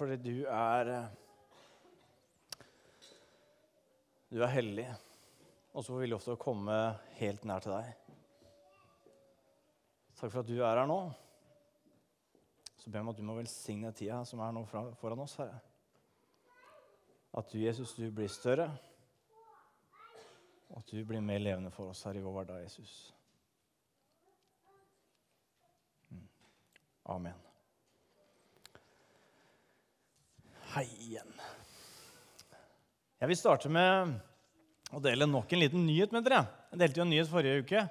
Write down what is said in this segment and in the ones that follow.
fordi du er eh, Du er hellig. Og så får vi lov til å komme helt nær til deg. Takk for at du er her nå. Så ber jeg om at du må velsigne tida som er nå foran oss, Herre. At du, Jesus, du blir større, og at du blir mer levende for oss her i vår hverdag, Jesus. Mm. Amen. Hei igjen. Jeg vil starte med å dele nok en liten nyhet med dere. Jeg delte jo en nyhet forrige uke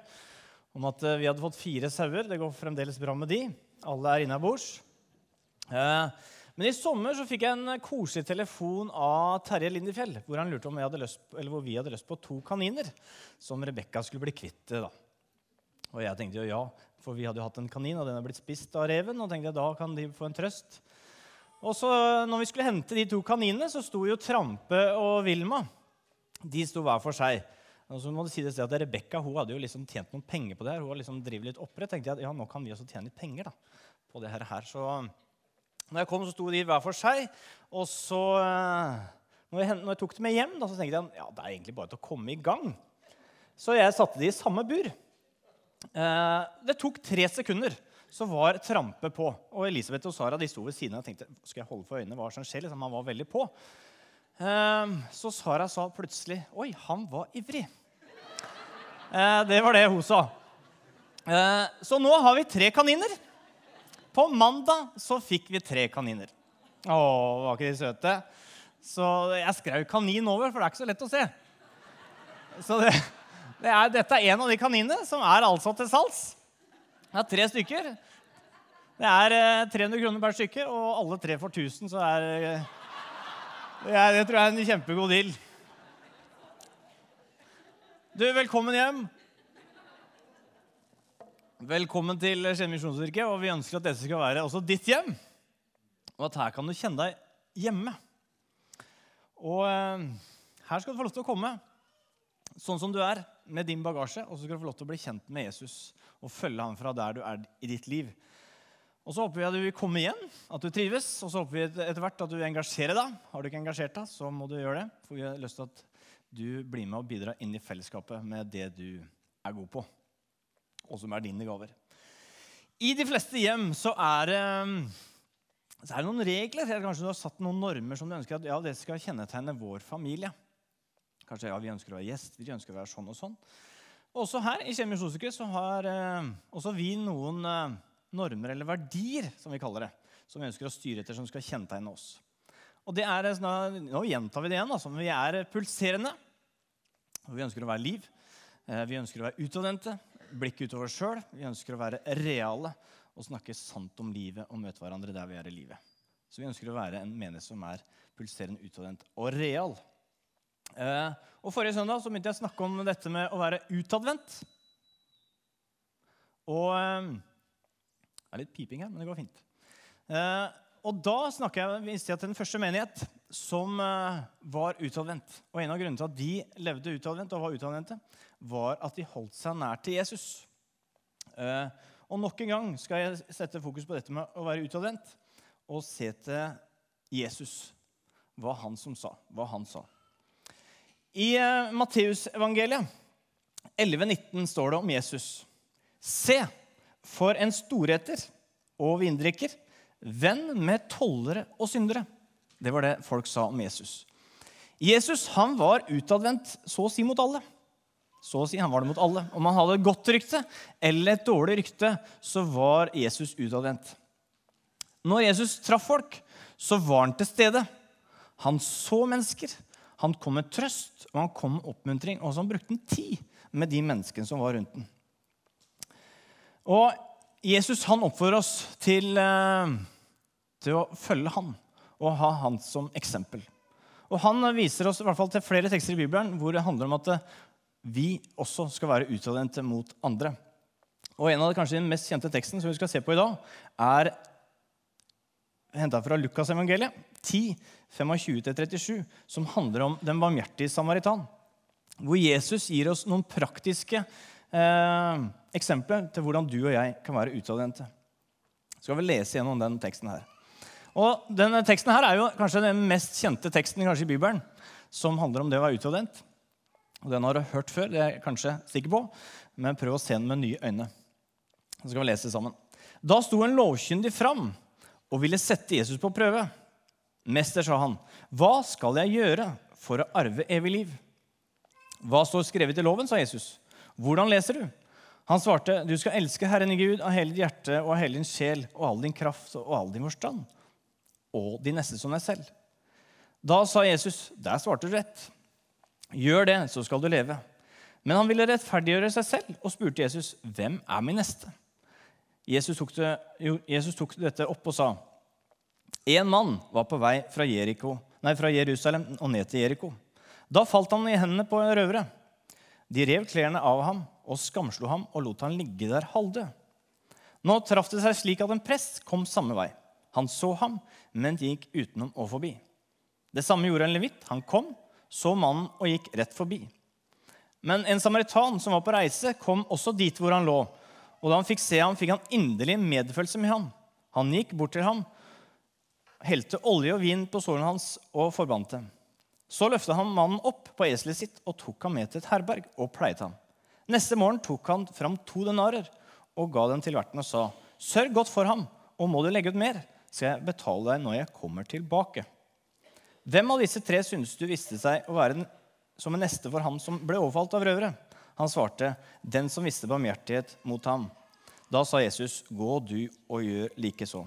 om at eh, vi hadde fått fire sauer. Det går fremdeles bra med de. Alle er innabords. Eh, men i sommer så fikk jeg en koselig telefon av Terje Lindefjell, hvor, han lurte om lyst, hvor vi hadde lyst på to kaniner som Rebekka skulle bli kvitt. da. Og jeg tenkte jo ja, for vi hadde jo hatt en kanin, og den er blitt spist av reven. Og tenkte jeg, da kan de få en trøst. Og så når vi skulle hente de to kaninene, så sto jo Trampe og Vilma. De sto hver for seg. Og så må det si det at Rebekka hadde jo liksom tjent noen penger på det her. Hun har liksom drevet litt opprett. tenkte jeg at ja, nå kan vi også tjene litt penger da, på det her. Så når jeg kom, så sto de hver for seg. Og så, eh, når jeg, når jeg tok dem med hjem, da, så tenkte jeg ja, det er egentlig bare til å komme i gang. Så jeg satte de i samme bur. Eh, det tok tre sekunder så var Trampe på. Og Elisabeth og Sara de sto ved siden av og tenkte skal jeg holde for øynene hva som skjer. Liksom, han var veldig på. Ehm, så Sara sa plutselig Oi, han var ivrig. Eh, det var det hun sa. Eh, så nå har vi tre kaniner. På mandag så fikk vi tre kaniner. Å, var ikke de søte? Så jeg skrev 'kanin' over, for det er ikke så lett å se. Så det, det er, dette er en av de kaninene som er altså til salgs. Det er tre stykker. Det er 300 eh, kroner per stykke, og alle tre får 1000, så er, eh, det, er, det tror jeg er en kjempegod deal. Du, velkommen hjem. Velkommen til Skien misjonskirke, og vi ønsker at dette skal være også ditt hjem. Og at her kan du kjenne deg hjemme. Og eh, her skal du få lov til å komme sånn som du er, med din bagasje, og så skal du få lov til å bli kjent med Jesus og følge ham fra der du er i ditt liv. Og Så håper vi at du vil komme igjen, at du trives. Og så håper vi etter hvert at du engasjerer deg. Har du ikke engasjert deg, så må du gjøre det. For vi har lyst til at du blir med og bidrar inn i fellesskapet med det du er god på, og som er dine gaver. I de fleste hjem så er det, så er det noen regler. Kanskje du har satt noen normer som du ønsker at ja, det skal kjennetegne vår familie. Kanskje ja, vi ønsker å være gjest, vi ønsker å være sånn og sånn. Også her i Kjemi så har eh, også vi noen eh, normer eller verdier, som vi kaller det, som vi ønsker å styre etter, som skal kjennetegne oss. Og det er, sånn, Nå gjentar vi det igjen. Altså, vi er pulserende. og Vi ønsker å være liv. Eh, vi ønsker å være utadvendte, blikk utover oss sjøl. Vi ønsker å være reale og snakke sant om livet og møte hverandre der vi er i livet. Så vi ønsker å være en menighet som er pulserende, utadvendt og real. Eh, og Forrige søndag så begynte jeg å snakke om dette med å være utadvendt. Og eh, Det er litt piping her, men det går fint. Eh, og da jeg, viste jeg til den første menighet som var utadvendt. Og en av grunnene til at de levde utadvendt og var utadvendte, var at de holdt seg nær til Jesus. Og nok en gang skal jeg sette fokus på dette med å være utadvendt og se til Jesus. Hva han som sa, hva han sa. I uh, Matteusevangeliet 11,19 står det om Jesus. Se, for en storheter og vindrikker, venn med tollere og syndere. Det var det folk sa om Jesus. Jesus han var utadvendt så å si mot alle. Så å si, Han var det mot alle. Om han hadde et godt rykte eller et dårlig rykte, så var Jesus utadvendt. Når Jesus traff folk, så var han til stede. Han så mennesker. Han kom med trøst og han kom med oppmuntring, og så brukte han tid med de menneskene som var rundt ham. Og Jesus han oppfordrer oss til, eh, til, å følge han og ha han som eksempel. Og Han viser oss i hvert fall til flere tekster i Bibelen hvor det handler om at eh, vi også skal være utadvendte mot andre. Og En av de kanskje den mest kjente teksten som vi skal se på i dag, er henta fra Lukasevangeliet 10, 25-37, som handler om den barmhjertige samaritan. Hvor Jesus gir oss noen praktiske eh, eksempler til hvordan du og jeg kan være utadvendte. Skal vi lese gjennom den teksten her. Og denne teksten her er jo kanskje den mest kjente teksten kanskje i Bibelen, som handler om det å være utadvendt. Og Den har du hørt før, det er jeg kanskje sikker på, men prøv å se den med nye øyne. Så skal vi lese sammen. Da sto en lovkyndig fram og ville sette Jesus på prøve. Mester, sa han, hva skal jeg gjøre for å arve evig liv? Hva står skrevet i loven, sa Jesus. Hvordan leser du? Han svarte, du skal elske Herren i Gud av hele ditt hjerte og av hele din sjel og all din kraft og all din forstand, og de neste som deg selv. Da sa Jesus, der svarte du rett. Gjør det, så skal du leve. Men han ville rettferdiggjøre seg selv og spurte Jesus, hvem er min neste? Jesus tok, det, Jesus tok dette opp og sa, en mann var på vei fra, Jericho, nei, fra Jerusalem og ned til Jeriko. Da falt han i hendene på røvere. De rev klærne av ham og skamslo ham og lot han ligge der halvdød. Nå traff det seg slik at en prest kom samme vei. Han så ham, men gikk utenom og forbi. Det samme gjorde en levitt. Han kom, så mannen og gikk rett forbi. Men en samaritan som var på reise, kom også dit hvor han lå. Og da han fikk se ham, fikk han inderlig medfølelse med ham. Han gikk bort til ham, helte olje og vin på sårene hans og forbandt dem. Så løftet han mannen opp på eselet sitt og tok ham med til et herberg og pleiet ham. Neste morgen tok han fram to denarer og ga dem til verten og sa.: Sørg godt for ham, og må du legge ut mer, skal jeg betale deg når jeg kommer tilbake. Hvem av disse tre synes du viste seg å være den, som en neste for ham som ble overfalt av røvere? Han svarte, den som viste barmhjertighet mot ham. Da sa Jesus, gå du og gjør likeså.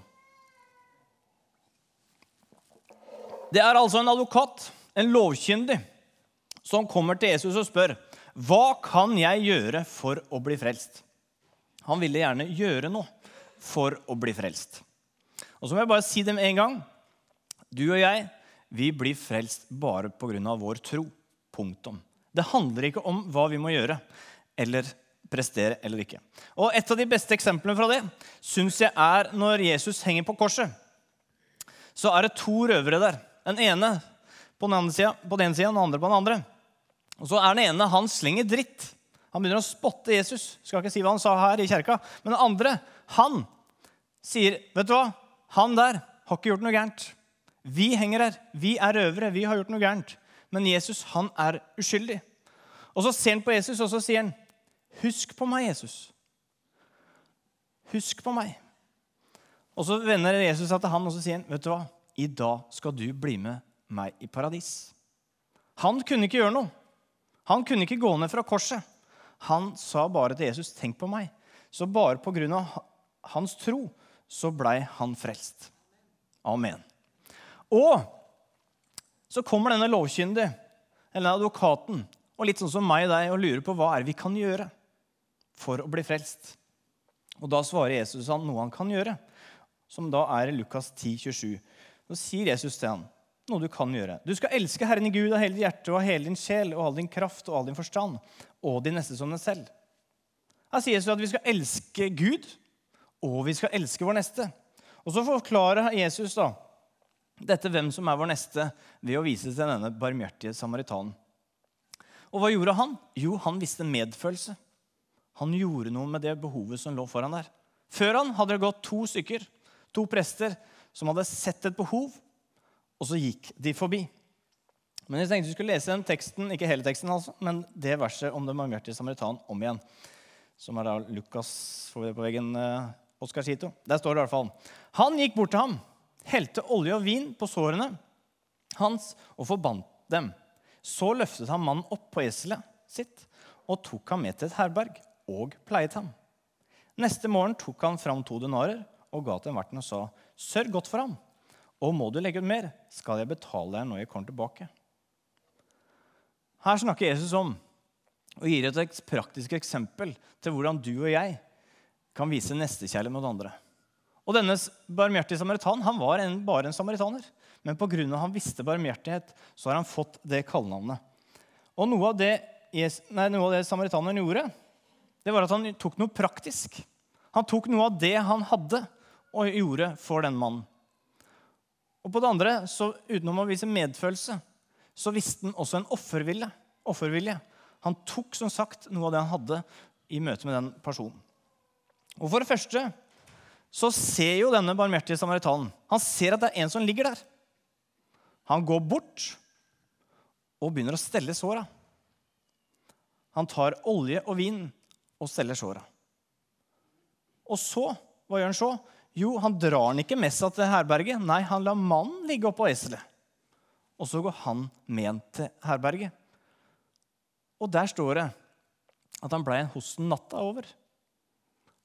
Det er altså en advokat, en lovkyndig, som kommer til Jesus og spør hva kan jeg gjøre for å bli frelst. Han ville gjerne gjøre noe for å bli frelst. Og så må jeg bare si det med en gang. Du og jeg vi blir frelst bare pga. vår tro. Punktum. Det handler ikke om hva vi må gjøre eller prestere eller ikke. Og Et av de beste eksemplene fra det syns jeg er når Jesus henger på korset. Så er det to røvere der. Den ene på den, siden, på den ene sida den andre på den andre. Og så er den ene han slenger dritt. Han begynner å spotte Jesus. Skal ikke si hva han sa her i kjerka. Men den andre, han sier, 'Vet du hva? Han der har ikke gjort noe gærent.' Vi henger her. Vi er røvere. Vi har gjort noe gærent. Men Jesus, han er uskyldig. Og så ser han på Jesus, og så sier han, 'Husk på meg, Jesus.' Husk på meg. Og så vender Jesus seg til han og så sier han, 'Vet du hva? I dag skal du bli med meg i paradis.' Han kunne ikke gjøre noe. Han kunne ikke gå ned fra korset. Han sa bare til Jesus, 'Tenk på meg.' Så bare på grunn av hans tro så blei han frelst. Amen. Og så kommer denne lovkyndige, eller advokaten, og litt sånn som meg og deg, og lurer på hva er det vi kan gjøre for å bli frelst. Og Da svarer Jesus han noe han kan gjøre, som da er i Lukas 10, 27. Så sier Jesus til ham noe du kan gjøre. Du skal elske Herren i Gud av hele ditt hjerte og av hele din sjel og all din kraft og all din forstand, og de neste som deg selv. Her sier Jesus at vi skal elske Gud, og vi skal elske vår neste. Og så forklarer Jesus da dette hvem som er vår neste, ved å vise til denne barmhjertige samaritanen. Og hva gjorde han? Jo, han viste medfølelse. Han gjorde noe med det behovet som lå foran der. Før han hadde det gått to stykker, to prester, som hadde sett et behov, og så gikk de forbi. Men jeg tenkte vi skulle lese den teksten, ikke hele teksten, altså, men det verset om den barmhjertige samaritan om igjen. Som er da Lukas får vi det på veggen, eh, Oskar Sito. Der står det i hvert fall. Han gikk bort til ham, helte olje og vin på sårene hans og forbandt dem. Så løftet han mannen opp på eselet sitt og tok ham med til et herberg og pleiet ham. Neste morgen tok han fram to denarer og ga til verten og sa, sørg godt for ham. Og må du legge ut mer, skal jeg betale deg når jeg kommer tilbake. Her snakker Jesus om og gir et praktisk eksempel til hvordan du og jeg kan vise nestekjærlighet mot andre. Og denne barmhjertige samaritan han var en, bare en samaritaner. Men pga. han visste barmhjertighet, så har han fått det kallenavnet. Og noe av det, nei, noe av det samaritaneren gjorde, det var at han tok noe praktisk. Han tok noe av det han hadde, og gjorde for den mannen. Og på det andre, så utenom å vise medfølelse, så visste han også en offervilje. offervilje. Han tok som sagt noe av det han hadde, i møte med den personen. Og For det første så ser jo denne barmhjertige samaritanen Han ser at det er en som ligger der. Han går bort og begynner å stelle såra. Han tar olje og vin og steller såra. Og så, hva gjør han så? Jo, han drar han ikke med seg til herberget. Nei, han lar mannen ligge oppå eselet. Og så går han med den til herberget. Og der står det at han blei hos den natta over.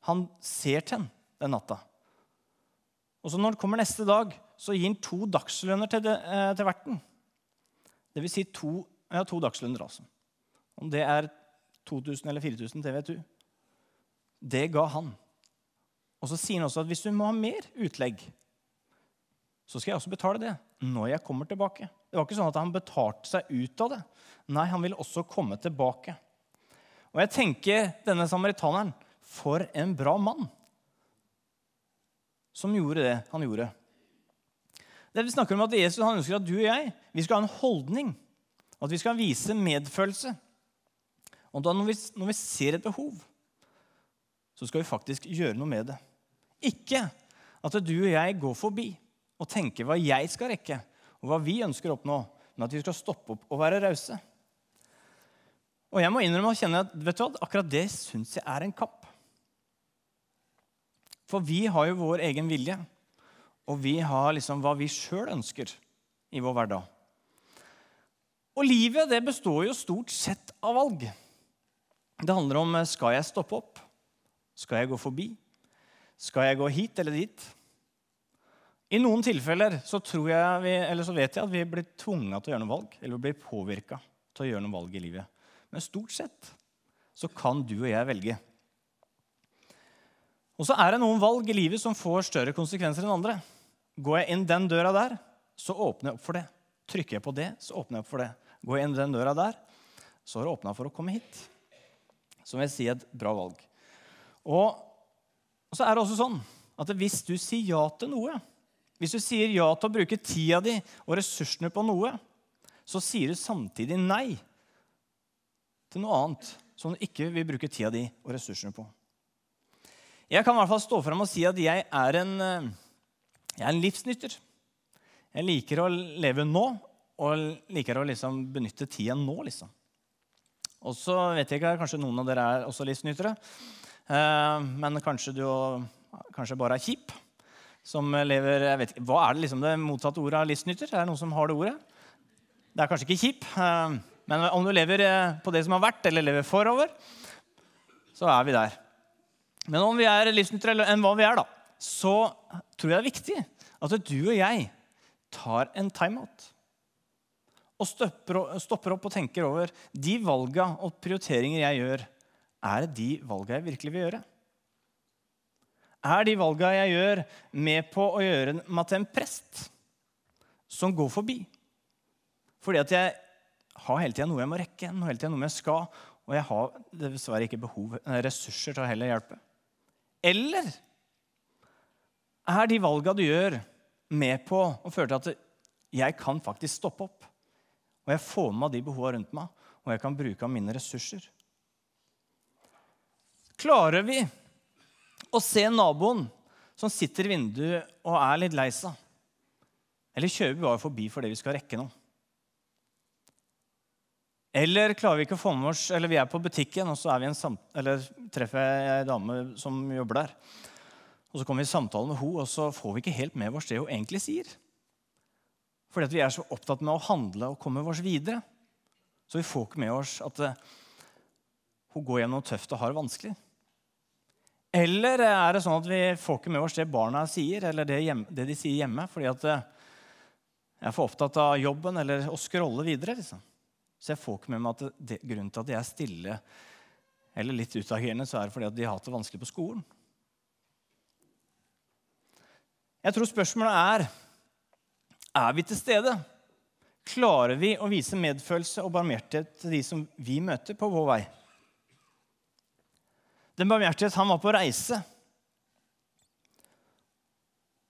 Han ser til henne den natta. Og så når han kommer neste dag, så gir han to dagslønner til, det, eh, til verten. Det vil si to, ja, to dagslønner, altså. Om det er 2000 eller 4000, det vet du. Det ga han. Og så sier han også at hvis du må ha mer utlegg, så skal jeg også betale det når jeg kommer tilbake. Det var ikke sånn at han betalte seg ut av det. Nei, han ville også komme tilbake. Og jeg tenker denne samaritaneren For en bra mann som gjorde det han gjorde. Det vi snakker om at Jesus han ønsker at du og jeg vi skal ha en holdning. At vi skal vise medfølelse. Og da når vi, når vi ser et behov, så skal vi faktisk gjøre noe med det. Ikke at du og jeg går forbi og tenker hva jeg skal rekke, og hva vi ønsker å oppnå, men at vi skal stoppe opp og være rause. Og jeg må innrømme å kjenne at vet du hva, akkurat det syns jeg er en kamp. For vi har jo vår egen vilje, og vi har liksom hva vi sjøl ønsker i vår hverdag. Og livet det består jo stort sett av valg. Det handler om skal jeg stoppe opp, skal jeg gå forbi, skal jeg gå hit eller dit? I noen tilfeller så, vi, så vet jeg at vi blir tvunget til å gjøre noen valg, eller blir påvirka til å gjøre noen valg i livet. Men stort sett så kan du og jeg velge. Og så er det noen valg i livet som får større konsekvenser enn andre. Går jeg inn den døra der, så åpner jeg opp for det. Trykker jeg på det, så åpner jeg opp for det. Går jeg inn den døra der, så har det åpna for å komme hit. Som jeg sier, et bra valg. Og så er det også sånn at hvis du sier ja til noe, hvis du sier ja til å bruke tida di og ressursene på noe, så sier du samtidig nei til noe annet som du ikke vil bruke tida di og ressursene på. Jeg kan i hvert fall stå fram og si at jeg er en, eh, jeg er en livsnytter. Jeg liker å leve nå og liker å liksom benytte tida nå. liksom. Og så vet jeg ikke, Kanskje noen av dere er også livsnyttere. Eh, men kanskje du kanskje bare er kjip. Som lever, jeg vet ikke, Hva er det liksom det motsatte ordet av livsnytter? Er det noen som har det ordet? Det er kanskje ikke kjip. Eh, men om du lever eh, på det som har vært, eller lever forover, så er vi der. Men om vi er livsnyttere enn hva vi er, da, så tror jeg det er viktig at du og jeg tar en timeout. Og stopper opp og tenker over de valga og prioriteringer jeg gjør. Er det de valga jeg virkelig vil gjøre? Er de valga jeg gjør, med på å gjøre meg til en prest som går forbi? Fordi at jeg har hele tida noe jeg må rekke, noe hele tiden noe jeg skal, og jeg har dessverre ikke behov, eh, ressurser til å heller hjelpe. Eller er de valga du gjør, med på å føre til at jeg kan faktisk stoppe opp? Og jeg får med meg de behova rundt meg, og jeg kan bruke av mine ressurser. Klarer vi å se naboen som sitter i vinduet og er litt lei seg? Eller kjører vi bare forbi fordi vi skal rekke noe? Eller klarer vi ikke å få med oss, eller vi er på butikken og så er treffer jeg ei dame som jobber der. Og Så kommer vi i samtale med henne, og så får vi ikke helt med oss det hun egentlig sier. Fordi vi er så opptatt med å handle og komme oss videre. Så vi får ikke med oss at uh, hun går gjennom tøft og har det vanskelig. Eller er det sånn at vi får ikke med oss det barna sier, eller det, hjemme, det de sier hjemme, fordi at uh, jeg er for opptatt av jobben eller å scrolle videre? liksom. Så jeg får ikke med meg at det, grunnen til at de er stille eller litt utagerende, så er det fordi at de har hatt det vanskelig på skolen. Jeg tror spørsmålet er er vi til stede. Klarer vi å vise medfølelse og barmhjertighet til de som vi møter på vår vei? Den barmhjertighet han var på reise.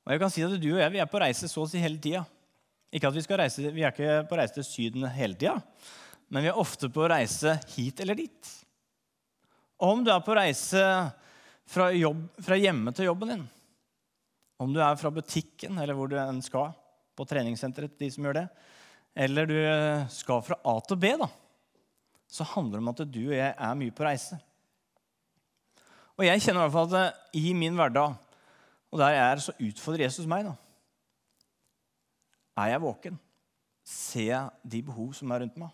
Og jeg kan si at Du og jeg vi er på reise så å si hele tida. Ikke at Vi skal reise, vi er ikke på reise til Syden hele tida, men vi er ofte på reise hit eller dit. Om du er på reise fra, jobb, fra hjemme til jobben din, Om du er fra butikken eller hvor du enn skal, på treningssenteret, de som gjør det, eller du skal fra A til B, da, så handler det om at du og jeg er mye på reise. Og jeg kjenner i hvert fall at i min hverdag, og der jeg er, så utfordrer Jesus meg. da. Er jeg våken? Ser jeg de behov som er rundt meg?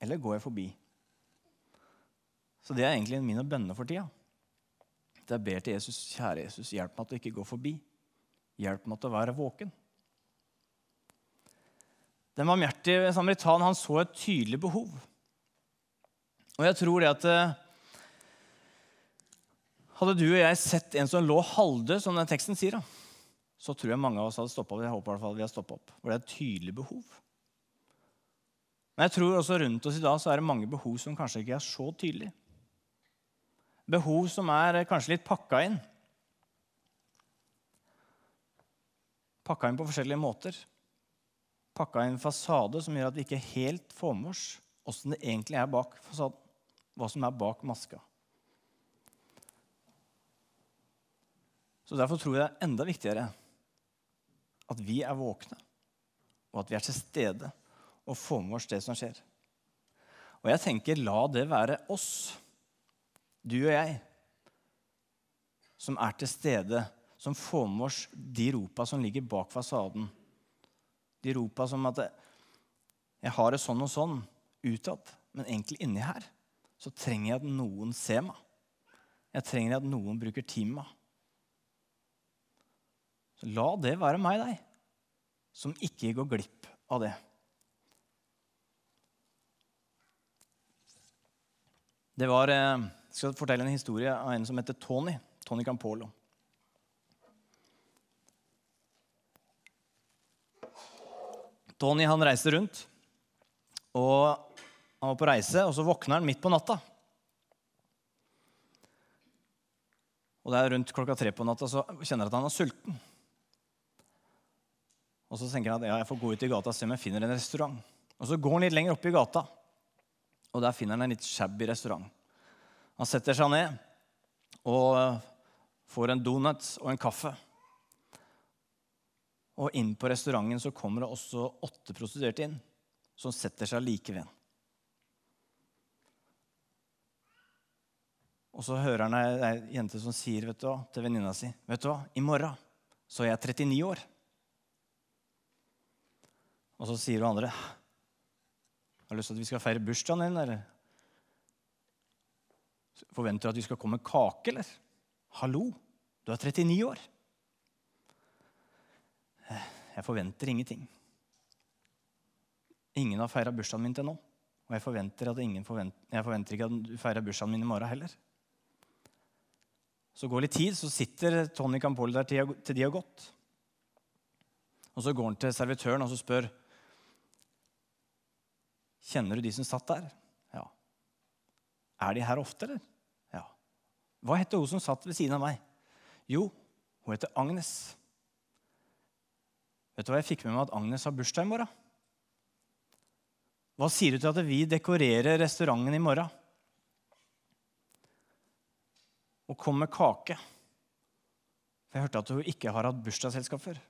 Eller går jeg forbi? Så det er egentlig mine bønner for tida. Jeg ber til Jesus, kjære Jesus, hjelp meg til å ikke gå forbi. Hjelp meg til å være våken. Den barmhjertige samaritan han så et tydelig behov. Og jeg tror det at eh, Hadde du og jeg sett en som lå halvdød, som den teksten sier, da, så tror jeg mange av oss hadde stoppa opp. Jeg håper i hvert fall vi har opp, For det er et tydelig behov. Men jeg tror også rundt oss i dag så er det mange behov som kanskje ikke er så tydelige. Behov som er kanskje litt pakka inn. Pakka inn på forskjellige måter. Pakka inn fasade som gjør at vi ikke helt får med oss åssen det egentlig er bak fasaden. Hva som er bak maska. Så Derfor tror jeg det er enda viktigere at vi er våkne, og at vi er til stede og får med oss det som skjer. Og jeg tenker, la det være oss du og jeg, som er til stede, som får med oss de ropa som ligger bak fasaden. De ropa som at 'jeg har det sånn og sånn' utad, men egentlig inni her så trenger jeg at noen ser meg. Jeg trenger at noen bruker tid med meg. La det være meg, deg, som ikke går glipp av det. Det var eh, jeg skal fortelle en historie av en som heter Tony. Tony Campolo. Tony han reiste rundt. og Han var på reise, og så våkner han midt på natta. Og det er rundt klokka tre på natta, så kjenner han at han er sulten. Og så tenker han at ja, jeg får gå ut i gata og se om jeg finner en restaurant. Og Så går han litt lenger opp i gata, og der finner han en litt shabby restaurant. Han setter seg ned og får en donut og en kaffe. Og inn på restauranten så kommer det også åtte prostituerte inn, som setter seg like ved. Og så hører han ei jente som sier vet du til venninna si vet du hva, i morgen så er jeg 39 år. Og så sier hun andre har du lyst til at vi skal feire bursdagen din. eller? Forventer du at vi skal komme med kake, eller? Hallo, du er 39 år. Jeg forventer ingenting. Ingen har feira bursdagen min til nå. Og jeg forventer, forventer, jeg forventer ikke at du feirer bursdagen min i morgen heller. Så går litt tid, så sitter Tony Campoli der til de har gått. Og så går han til servitøren og så spør Kjenner du de som satt der. Er de her ofte, eller? Ja. Hva heter hun som satt ved siden av meg? Jo, hun heter Agnes. Vet du hva jeg fikk med meg at Agnes har bursdag i morgen? Hva sier du til at vi dekorerer restauranten i morgen? Og kom med kake. For jeg hørte at hun ikke har hatt bursdagsselskap før.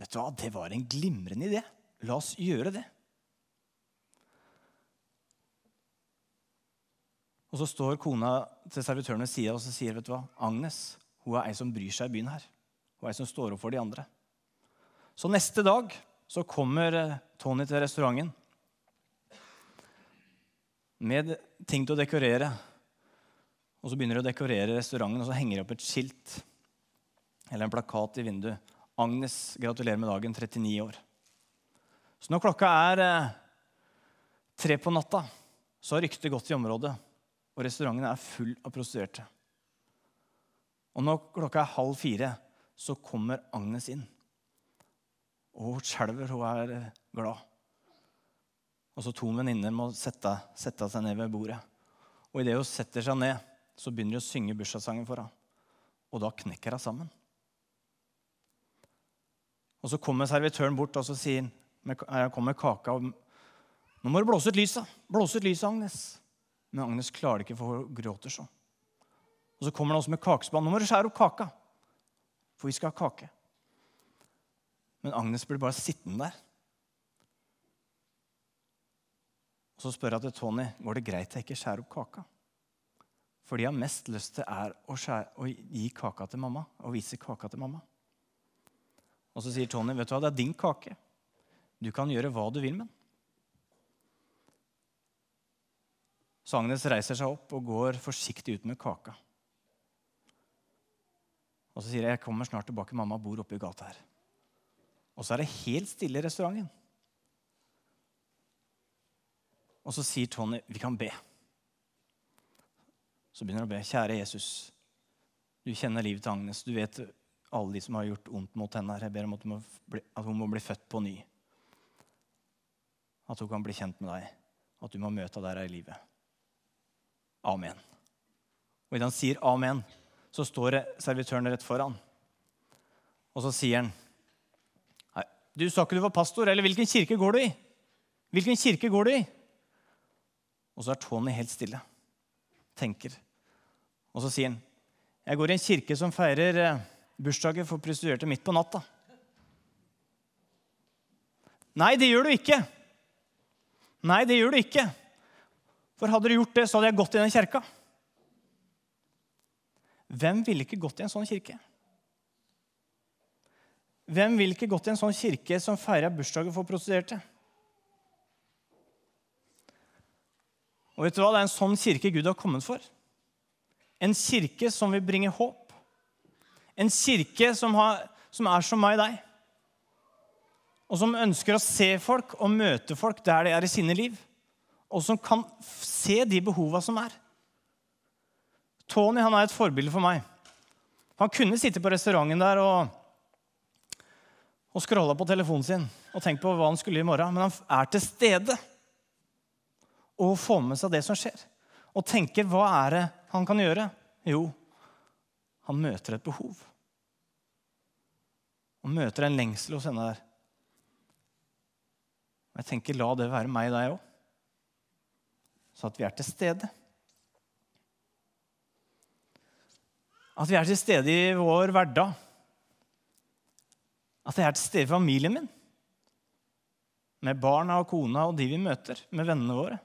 Vet du hva, Det var en glimrende idé. La oss gjøre det. Og så står kona til servitøren ved sida og så sier vet du hva, Agnes hun er ei som bryr seg i byen her. Hun er ei som står opp for de andre. Så neste dag så kommer eh, Tony til restauranten med ting til å dekorere. Og så begynner de å dekorere restauranten, og så henger de opp et skilt eller en plakat i vinduet. 'Agnes, gratulerer med dagen, 39 år'. Så når klokka er eh, tre på natta, så har ryktet gått i området og restauranten er full av prostituerte. Og når klokka er halv fire, så kommer Agnes inn. Og hun skjelver, hun er eh, glad. Og så to venninner må sette, sette, seg ned ved bordet. Og idet hun setter seg ned, så begynner de å synge bursdagssangen for henne. Og da knekker hun sammen. Og så kommer servitøren bort og så sier han, jeg kommer med kaka. og Nå må du blåse ut lyset. Blåse ut lyset, Agnes. Men Agnes klarer det ikke, for hun gråter så. Og så kommer han også med kakespann. Nå må du skjære opp kaka, for vi skal ha kake. Men Agnes blir bare sittende der. Og Så spør jeg til Tony går det greit jeg ikke skjærer opp kaka. For jeg har mest lyst til, er å, skjære, å gi kaka til mamma. Og vise kaka til mamma. Og så sier Tony, vet du hva, det er din kake. Du kan gjøre hva du vil med den. Så Agnes reiser seg opp og går forsiktig ut med kaka. Og så sier jeg jeg kommer snart tilbake. Mamma bor oppe i gata her. Og så er det helt stille i restauranten. Og så sier Tony vi kan be. Så begynner han å be. Kjære Jesus, du kjenner livet til Agnes. Du vet alle de som har gjort ondt mot henne. her. Jeg ber om at, bli, at hun må bli født på ny. At hun kan bli kjent med deg. At du må møte henne der i livet. Amen. Og idet han sier amen, så står servitøren rett foran. Og så sier han Nei, du sa ikke du var pastor, eller hvilken kirke går du i? Hvilken kirke går du i? Og så er Tony helt stille. Tenker. Og så sier han jeg går i en kirke som feirer eh, bursdager for prostituerte midt på natta. Nei, det gjør du ikke. Nei, det gjør du ikke. For hadde du gjort det, så hadde jeg gått i den kirka. Hvem ville ikke gått i en sånn kirke? Hvem ville ikke gått i en sånn kirke som feirer bursdagen for prostituerte? Og vet du hva? Det er en sånn kirke Gud har kommet for. En kirke som vil bringe håp. En kirke som, har, som er som meg og deg. Og som ønsker å se folk og møte folk der de er i sine liv og som kan se de behova som er. Tony han er et forbilde for meg. Han kunne sitte på restauranten der og, og scrolla på telefonen sin og tenkt på hva han skulle i morgen, men han er til stede og får med seg det som skjer. Og tenker hva er det han kan gjøre? Jo, han møter et behov. Han møter en lengsel hos henne der. Og jeg tenker, la det være meg deg òg så at vi er til stede. At vi er til stede i vår hverdag. At jeg er til stede i familien min. Med barna og kona og de vi møter, med vennene våre.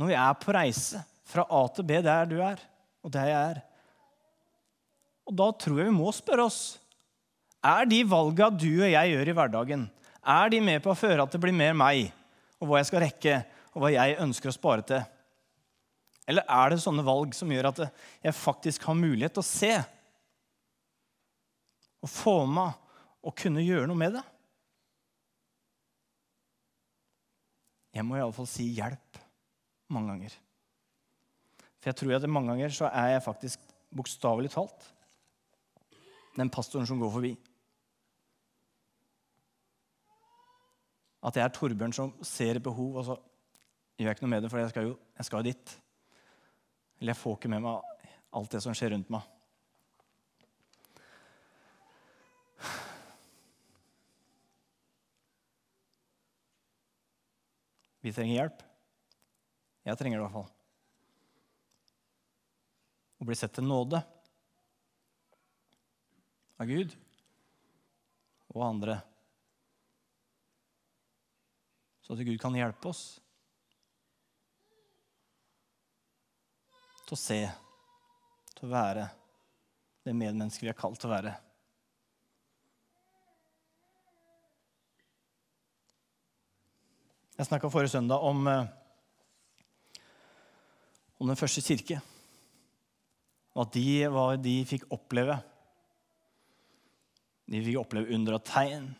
Når vi er på reise fra A til B der du er, og der jeg er. Og da tror jeg vi må spørre oss er de valga du og jeg gjør i hverdagen, er de med på å føre at det blir mer meg, og hva jeg skal rekke, og hva jeg ønsker å spare til? Eller er det sånne valg som gjør at jeg faktisk har mulighet til å se og få med og kunne gjøre noe med det? Jeg må iallfall si hjelp mange ganger. For jeg tror at mange ganger så er jeg faktisk bokstavelig talt den pastoren som går forbi. At jeg er Torbjørn som ser behov, og så gjør jeg ikke noe med det, for jeg skal jo, jeg skal dit. Eller jeg får ikke med meg alt det som skjer rundt meg. Vi trenger hjelp. Jeg trenger det i hvert fall. Å bli sett til nåde av Gud og andre. Så at Gud kan hjelpe oss til å se, til å være det medmennesket vi er kalt til å være. Jeg snakka forrige søndag om, eh, om den første kirke. Og at de, de fikk oppleve. De fikk oppleve under og tegn.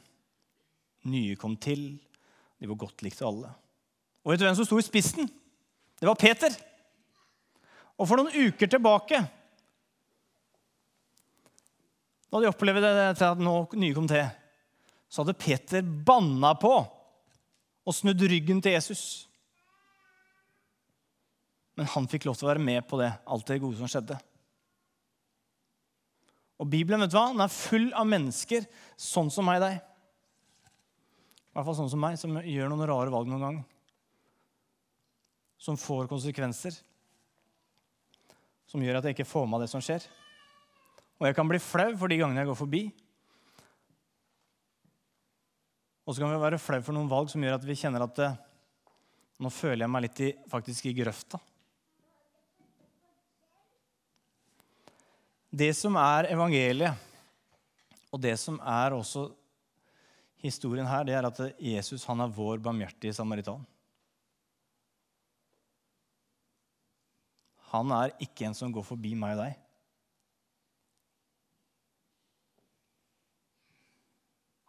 Nye kom til. De var godt likt av alle. Og vet du hvem som sto i spissen? Det var Peter. Og for noen uker tilbake, da de opplevde til at nye kom til, så hadde Peter banna på og snudd ryggen til Jesus. Men han fikk lov til å være med på det, alt det gode som skjedde. Og Bibelen vet du hva? Den er full av mennesker sånn som meg og deg. I hvert fall sånn som meg, som gjør noen rare valg noen gang. Som får konsekvenser som gjør at jeg ikke får med det som skjer. Og jeg kan bli flau for de gangene jeg går forbi. Og så kan vi være flau for noen valg som gjør at vi kjenner at det, nå føler jeg meg litt i, faktisk i grøfta. Det som er evangeliet, og det som er også historien her, det er at Jesus han er vår barmhjertige samaritan. Han er ikke en som går forbi meg og deg.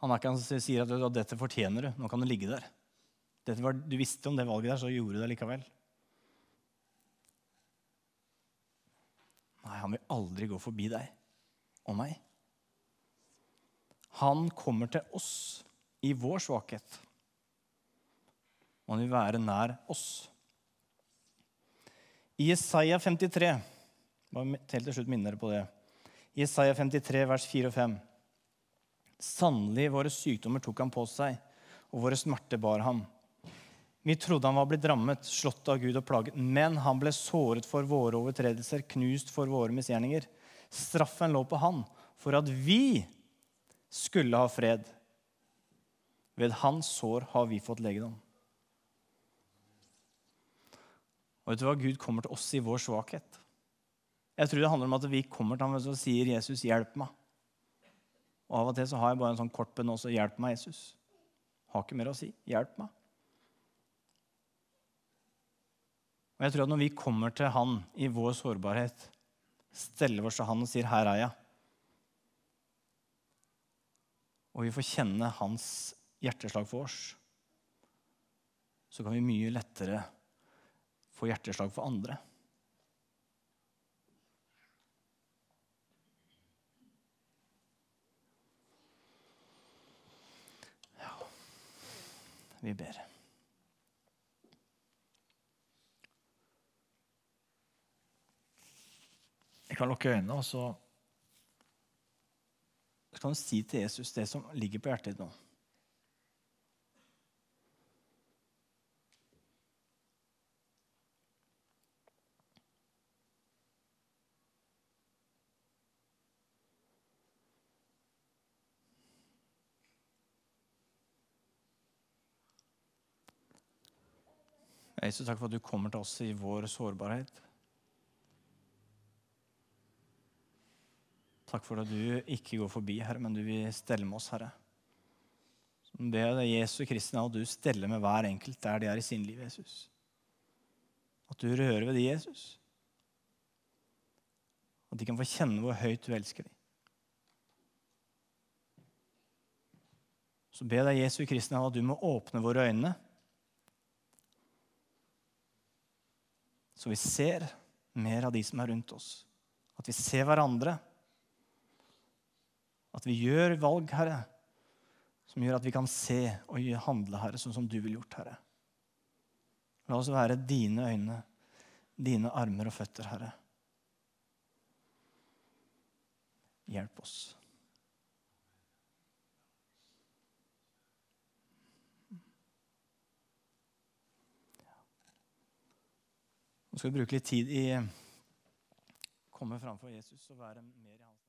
Han er ikke han som sier at 'dette fortjener du', nå kan du ligge der. Var, du visste om det valget der, så gjorde du det likevel. Nei, han vil aldri gå forbi deg og meg. Han kommer til oss i vår svakhet. Han vil være nær oss. I Jesaja 53 bare helt til slutt minner dere på det. I Jesaja 53, vers 4 og 5. Sannelig, våre sykdommer tok han på seg, og våre smerter bar ham. Vi trodde han var blitt rammet, slått av Gud og plaget, men han ble såret for våre overtredelser, knust for våre misgjerninger. Straffen lå på han for at vi skulle ha fred. Ved hans sår har vi fått legedom. Og vet du hva? Gud kommer til oss i vår svakhet. Jeg tror det handler om at vi kommer til ham og sier 'Jesus, hjelp meg'. Og Av og til så har jeg bare en sånn kort bønn også. 'Hjelp meg, Jesus'. Har ikke mer å si. Hjelp meg. Og jeg tror at Når vi kommer til Han i vår sårbarhet, steller oss til Han og sier 'Her er jeg', og vi får kjenne Hans hjerteslag for oss, så kan vi mye lettere få hjerteslag for andre. Ja, vi ber. Jeg kan lukke øynene, og så kan du si til Jesus det som ligger på hjertet ditt nå. Jesus, takk for at du kommer til oss i vår sårbarhet. Takk for at du ikke går forbi, Herre, men du vil stelle med oss, Herre. Som det er Jesu Kristi navn, du steller med hver enkelt der de er i sin liv, Jesus. At du rører ved de, Jesus. At de kan få kjenne hvor høyt du elsker dem. Så be deg, Jesu Kristi navn, at du må åpne våre øyne så vi ser mer av de som er rundt oss. At vi ser hverandre. At vi gjør valg, Herre, som gjør at vi kan se og handle, Herre, sånn som du vil gjort, Herre. La oss være dine øyne, dine armer og føtter, Herre. Hjelp oss. Nå skal vi bruke litt tid i komme framfor Jesus og være mer i hans.